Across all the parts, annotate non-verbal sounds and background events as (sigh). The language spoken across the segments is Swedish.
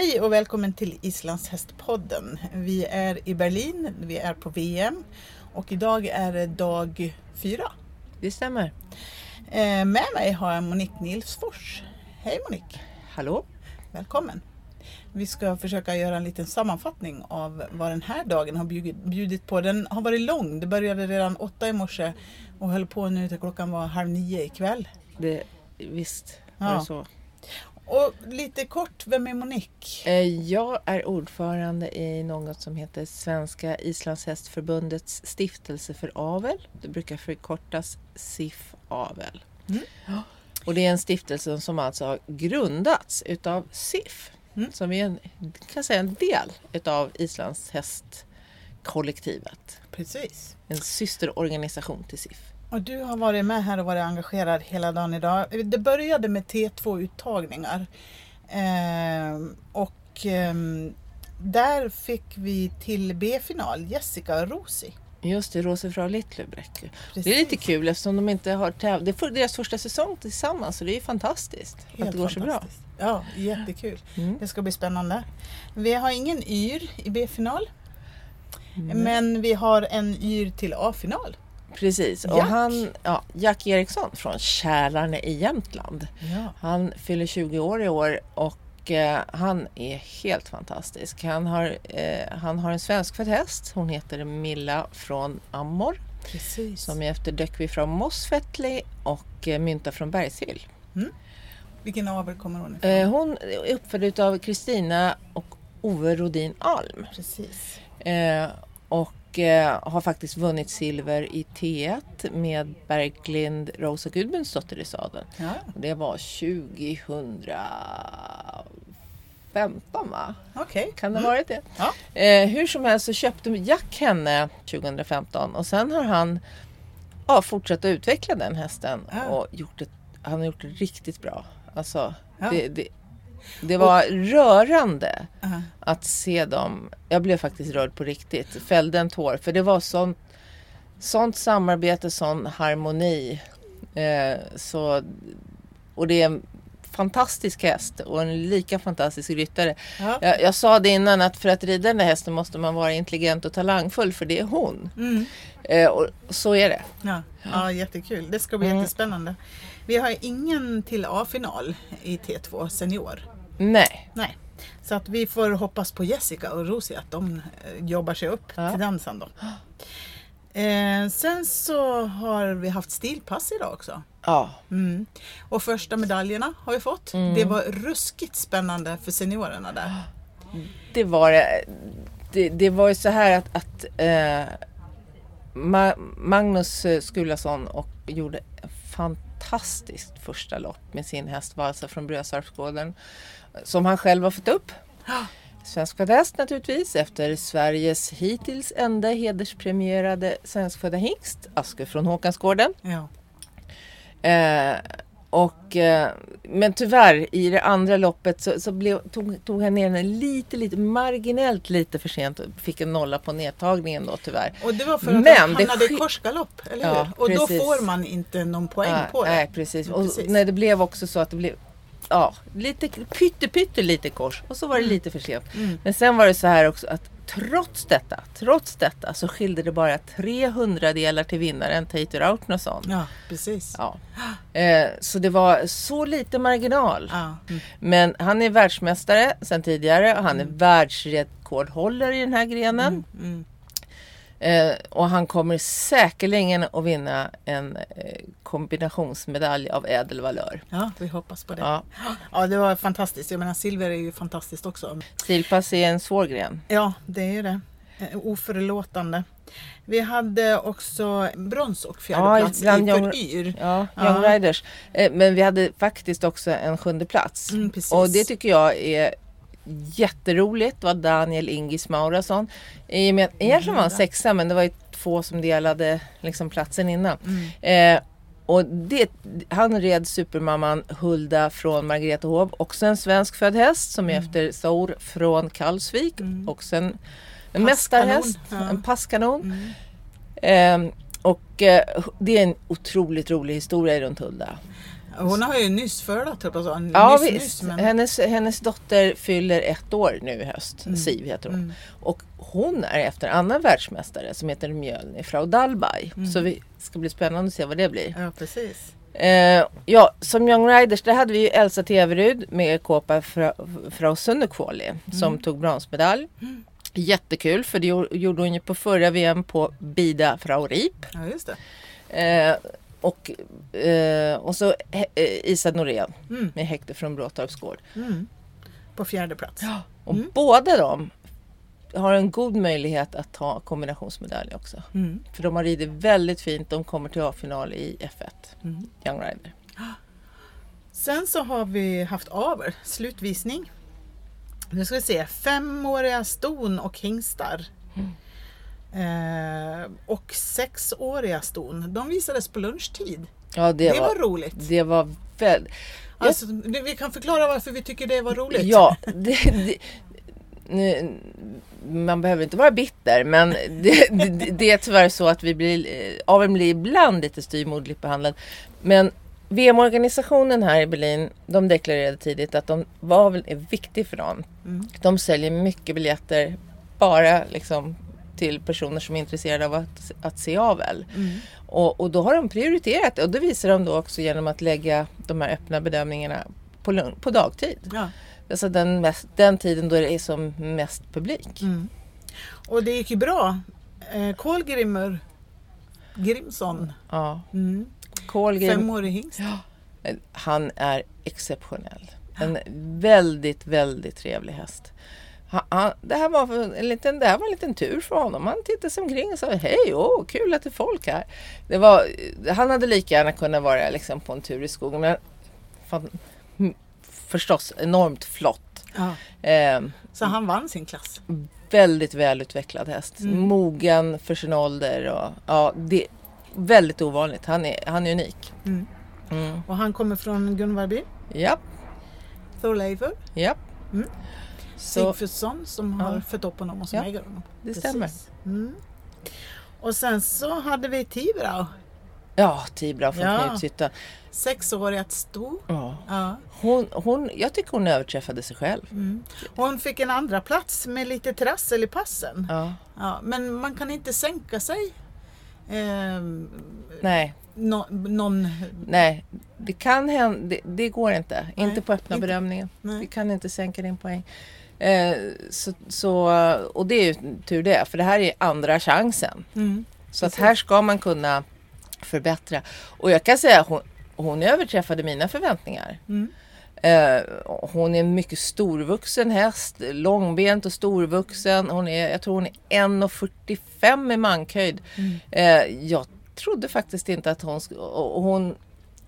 Hej och välkommen till Islandshästpodden. Vi är i Berlin, vi är på VM och idag är det dag fyra. Det stämmer. Eh, med mig har jag Monique Nilsfors. Hej Monique! Hallå? Välkommen! Vi ska försöka göra en liten sammanfattning av vad den här dagen har bjudit på. Den har varit lång. Det började redan åtta i morse och höll på nu till klockan var halv nio ikväll. Det, visst var Ja. det så. Och lite kort, vem är Monique? Eh, Jag är ordförande i något som heter Svenska Islandshästförbundets stiftelse för avel. Det brukar förkortas SIF Avel. Mm. Och det är en stiftelse som alltså har grundats utav SIF. Mm. Som är en, kan säga en del utav islandshästkollektivet. Precis. En systerorganisation till SIF. Och du har varit med här och varit engagerad hela dagen idag. Det började med T2-uttagningar. Ehm, och ehm, där fick vi till B-final Jessica och Rosie. Just det, Rosefrau Littlebräck. Precis. Det är lite kul eftersom de inte har tävlat. Det är deras första säsong tillsammans så det är fantastiskt Helt att det går så bra. Ja, jättekul. Mm. Det ska bli spännande. Vi har ingen yr i B-final. Mm. Men vi har en yr till A-final. Precis, och Jack. han, ja, Jack Eriksson från Kälarne i Jämtland. Ja. Han fyller 20 år i år och eh, han är helt fantastisk. Han har, eh, han har en svenskfödd häst. Hon heter Milla från Ammor Precis. som är efter Döckvi från Mossfettli och eh, Mynta från Bergshyll. Vilken avel kommer hon ifrån? Eh, hon är uppfödd av Kristina och Ove Rodin Alm. Precis. Eh, och eh, har faktiskt vunnit silver i T1 med Berglind Rosa Gudmundsdotter i sadeln. Ja, Det var 2015 va? okej. Kan det ha varit det? Ja. Eh, hur som helst så köpte Jack henne 2015 och sen har han ja, fortsatt att utveckla den hästen Ja. och gjort det, han har gjort det riktigt bra. Alltså, det, det, det var rörande Aha. att se dem. Jag blev faktiskt rörd på riktigt. Fällde en tår. För det var sånt, sånt samarbete, sån harmoni. Eh, så, och det är en fantastisk häst och en lika fantastisk ryttare. Ja. Jag, jag sa det innan att för att rida den här hästen måste man vara intelligent och talangfull för det är hon. Mm. Eh, och så är det. Ja. ja, jättekul. Det ska bli Mm. jättespännande. Vi har ingen till A-final i T2 senior. Nej, Nej. Så att vi får hoppas på Jessica och Rosie att de eh, jobbar sig upp Ja. till den sen då. Eh, sen så har vi haft stilpass idag också. ja. Mm. Och första medaljerna har vi fått. Mm. Det var ruskigt spännande för seniorerna där. Det var det. Det, det var ju så här att, att eh, Ma- Magnus eh, Skulason och gjorde ett fantastiskt första lopp med sin häst Valsa från Brösarpsgården. Som han själv har fått upp. Svenskfödd häst naturligtvis efter Sveriges hittills enda hederspremierade svenskfödda hingst Aske från Håkansgården. Ja. Eh, och, eh, men tyvärr i det andra loppet så, så blev, tog, tog han ner den lite, lite marginellt lite för sent och fick en nolla på nedtagningen då tyvärr. Och det var för att Men han hamnade i korsgalopp, eller Ja, hur? Och då precis. får man inte någon poäng nej, på det. Nej, precis. Och Precis. Nej, det blev också så att det blev ja, lite pytte, pytte lite kors och så var det lite för sent. Mm. Men sen var det så här också att trots detta, trots detta så skilde det bara 300 delar till vinnaren Tater Autnason. Ja, precis. Ja. Eh, så det var så lite marginal. Ja. Mm. Men han är världsmästare sedan tidigare och han är världsrekordhållare i den här grenen. Mm. Eh, och han kommer säkerligen att vinna en eh, kombinationsmedalj av ädel valör. ja, vi hoppas på det. Ja. (gasps) Ja, det var fantastiskt. Jag menar, silver är ju fantastiskt också. Stilpass är en svår gren. Ja, det är ju det. Eh, Oförlåtande. Vi hade också brons och fjärde Ja, i young- yr. Ja, Ja. Young Riders. Eh, men vi hade faktiskt också en sjunde plats. Mm. Och det tycker jag är jätteroligt. Det var Daniel Ingis Maurasson. I och med att egentligen var han sexa men det var ju två som delade liksom, platsen innan. Mm. Eh, och det, han red supermamman Hulda från Margretehov. Också en svensk född häst som är Mm. efter Saur från Kalvsvik. Också en, en mästarhäst, ja. en passkanon. Mm. Eh, och eh, det är en otroligt rolig historia runt Hulda. Hon har ju nyss födat höll jag säga. Ja nyss, visst. nyss, men... hennes, hennes dotter fyller ett år nu i höst. Siv heter hon. Mm. Och hon är efter en annan världsmästare som heter Mjölnir Frau Dalby. Mm. Så vi ska bli spännande att se vad det blir. Ja, precis. Eh, ja, som Young Riders där hade vi ju Elsa Teverud med Kåpa Fra, Frau Sunderkvåli som tog bronsmedalj. Jättekul för det gjo- gjorde hon ju på förra VM på Bida Frau Rip. Ja, just det. Eh, och, eh, och så eh, Isa Norén Mm. med Häkte från Bråtorps gård. Mm. På fjärde plats. Och båda de har en god möjlighet att ta kombinationsmedalj också. Mm. För de har ridit väldigt fint. De kommer till A-final i F1, Mm. Young Rider. Sen så har vi haft aver, slutvisning. Nu ska vi se, femåriga ston och hingstar. Eh, och sexåriga ston, de visades på lunchtid. Ja, det, Det, var, var roligt. det var väldigt... Alltså, det- vi kan förklara varför vi tycker det var roligt. Ja, det, det, nu, man behöver inte vara bitter men det, det, det är tyvärr så att vi blir, eh, aveln blir ibland lite styvmoderligt behandlad. Men VM-organisationen här i Berlin, de deklarerade tidigt att de, aveln är viktig för dem. Mm. De säljer mycket biljetter bara liksom till personer som är intresserade av att, att se avel. Mm. Och, och då har de prioriterat det och det visar de då också genom att lägga de här öppna bedömningarna på, på dagtid. Ja. Alltså den, mest, den tiden då det är som mest publik. Mm. Och det gick ju bra. Eh, Kolgrimmer Grimson, Ja. mm. Kolgrim, femårig hingst. han är exceptionell. En väldigt, väldigt trevlig häst. Han, han, det, här var en liten, det här var en liten tur för honom. Han tittade sig omkring och sa hej, åh, kul att det är folk här. Det var, han hade lika gärna kunnat vara liksom, på en tur i skogen. Men fan, förstås enormt flott. Ja. Eh, Så han vann sin klass. väldigt välutvecklad häst. Mm. Mogen för sin ålder. Och, ja, det är väldigt ovanligt. Han är, han är unik. Mm. Mm. Och han kommer från Gunvarby, Japp, Thorleifur, japp. Sigfridsson som har Ja. fött upp honom och som Ja, äger honom. det stämmer. Mm. Och sen så hade vi Tibrau, Ja, Tibra från Ja. Knutshyttan. sexårigt sto. Ja. Ja. Hon, hon, jag tycker hon överträffade sig själv. Mm. Hon fick en andra plats med lite trassel i passen. Ja. Ja, men man kan inte sänka sig. Ehm, Nej, nå- någon... nej. Det kan hända. Det, det går inte. Nej, inte på öppna inte. bedömningen. Nej. Vi kan inte sänka din poäng. Eh, så, så, och det är ju tur det. För det här är andra chansen. Mm. Så att här ska man kunna förbättra. Och jag kan säga att hon, hon överträffade mina förväntningar. Mm. Eh, hon är en mycket storvuxen häst, långbent och storvuxen. Hon är, jag tror hon är 1,45 i mankhöjd. Mm. Eh, jag trodde faktiskt inte att hon, hon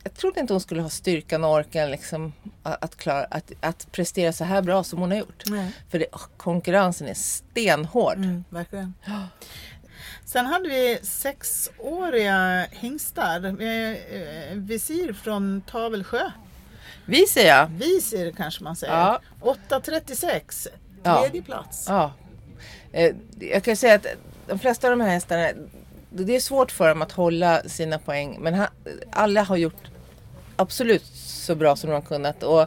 jag trodde inte hon skulle ha styrkan och orken liksom, att, klara, att, att prestera så här bra som hon har gjort. Nej. För det, konkurrensen är stenhård. Mm, verkligen. Sen hade vi sexåriga hingstar. med, eh, Visir från Tavelsjö. Vi säger jag. Visir kanske man säger. Ja. 8.36. Ja. Tredje plats. Ja. Eh, jag kan säga att de flesta av de här hästarna, det är svårt för dem att hålla sina poäng. Men alla har gjort absolut så bra som de har kunnat. Och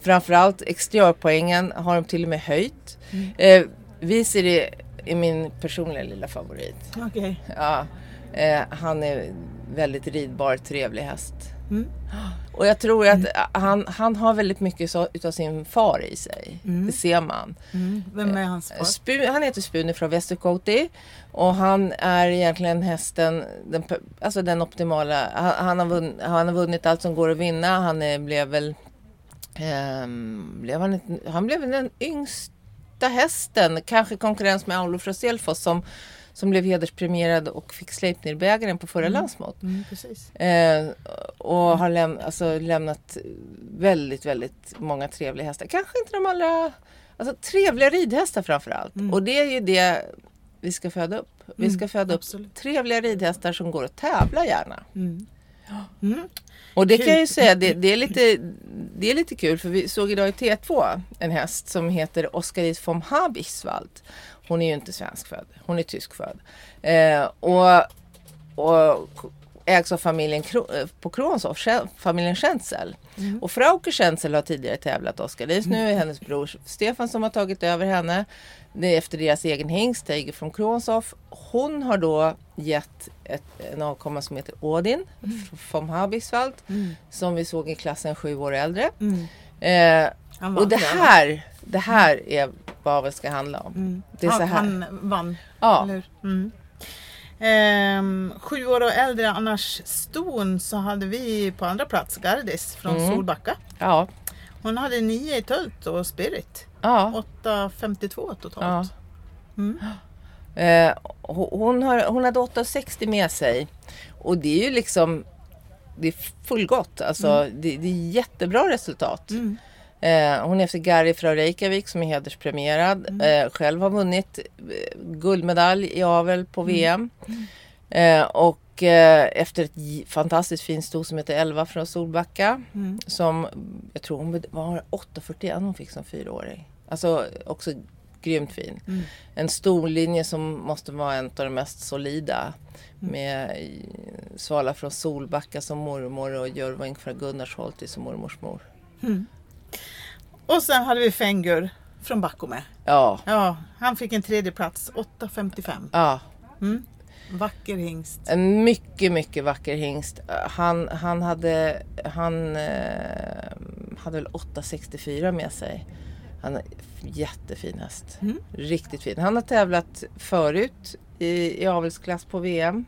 framförallt exteriörpoängen har de till och med höjt. Mm. Eh, vi ser det är min personliga lilla favorit. Okej. Ja, eh, han är väldigt ridbar, trevlig häst. Mm. Och jag tror att han, han har väldigt mycket så, utav sin far i sig. Mm. Det ser man. Mm. Vem är hans far? Spu, han heter Spune från Västerkoti och han är egentligen hästen, den, alltså den optimala. Han, han, har vunn, han har vunnit allt som går att vinna. Han är, blev väl, ehm, blev han, han blev den yngsta hästen, kanske konkurrens med Aulo från Selfoss som, som blev hederspremierad och fick Sleipnirbägaren på förra. Mm, precis. Eh, och har läm- alltså, lämnat väldigt, väldigt många trevliga hästar. Kanske inte de allra... Alltså trevliga ridhästar framför allt. Mm. Och det är ju det vi ska föda upp. Vi Mm, ska föda upp absolut. trevliga ridhästar som går att tävla gärna. Mm. Mm. Och det kan jag ju säga, det, det, är lite, det är lite kul för vi såg idag i T2 en häst som heter Oskarit von Habichtswald. Hon är ju inte svenskfödd, hon är tyskfödd. Eh, och, och ägs av familjen Kro- eh, på Kronshof, Schen- familjen Schenzel. Mm. Och Frauke Schenzel har tidigare tävlat Oskar. Det är just nu hennes bror Stefan som har tagit över henne. Det är efter deras egen hingst, Tiger från Kronshof. Hon har då gett ett, en avkomma som heter Odin från Habiswald. Mm. Som vi såg i klassen sju år äldre. Mm. Eh, och det här, det här är vad det ska handla om. Mm. Det är så han, här. han vann, Ja, eller hur? Mm. Ehm, sju år och äldre Annars Ston så hade vi på andra plats Gardis från Mm. Solbacka. ja, Hon hade nio i Tölt och Spirit. ja. 8,52 totalt. Mm. (gasps) Eh, ho- hon, har, hon hade 8,60 med sig. Och det är ju liksom det är fullgott. Alltså, det, det är jättebra resultat. Mm. Eh, hon är efter Gary från Reykjavik som är hederspremierad. Eh, själv har vunnit eh, guldmedalj i avel på VM. Eh, och eh, efter ett fantastiskt fint sto som heter 11 från Solbacka. Mm. Som jag tror hon var 8,41 hon fick som fyraåring. Alltså också grymt fin. Mm. En storlinje som måste vara en av de mest solida. Mm. Med eh, Svala från Solbacka som mormor och Jörving från Gunnarsholti som mormors mor. Och sen hade vi Fengur från Backome. Ja, Ja, han fick en tredje plats 8,55. ja. Mm. Vacker hingst. En mycket, mycket vacker hingst. Han, han hade, han, eh, hade väl 864 med sig. Han är jättefin häst. Mm. Riktigt fin. Han har tävlat förut i, i avelsklass på VM.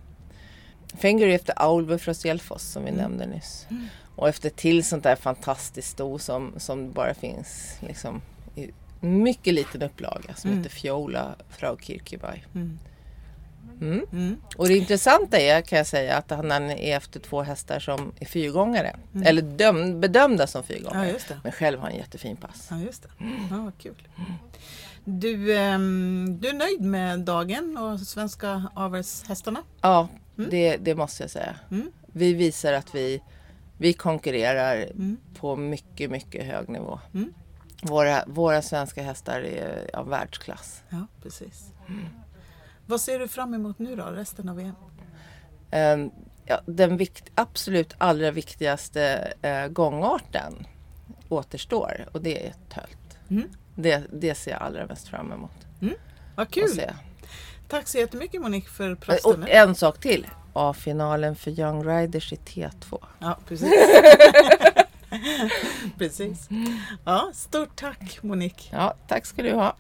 Fenger efter Aulve från Selfoss som vi nämnde nyss. Och efter till sånt där fantastiskt sto som, som bara finns liksom, i mycket liten upplaga som Mm. heter Fjola Frau Kirkeberg. Mm. Mm. Mm. Och det intressanta är kan jag säga att han är efter två hästar som är fyrgångare. Eller döm, bedömda som Ja, fyrgångare. det. Men själv har han jättefin pass. Ja, just det. Ja, vad kul. Du, ehm, du är nöjd med dagen och svenska avelshästarna? Ja, det, det måste jag säga. Mm. Vi visar att vi, vi konkurrerar Mm. på mycket, mycket hög nivå. Mm. Våra, våra svenska hästar är av världsklass. Ja, precis. Vad ser du fram emot nu då, resten av VM? Ehm, ja, den vikt, absolut allra viktigaste eh, gångarten återstår och det är tölt. Mm. Det, det ser jag allra mest fram emot. Vad att kul! Tack så jättemycket Monique för Och pratstunden. en sak till. A-finalen för Young Riders i T2. Ja, precis. (laughs) precis. Ja, stort tack Monique. Ja, tack ska du ha.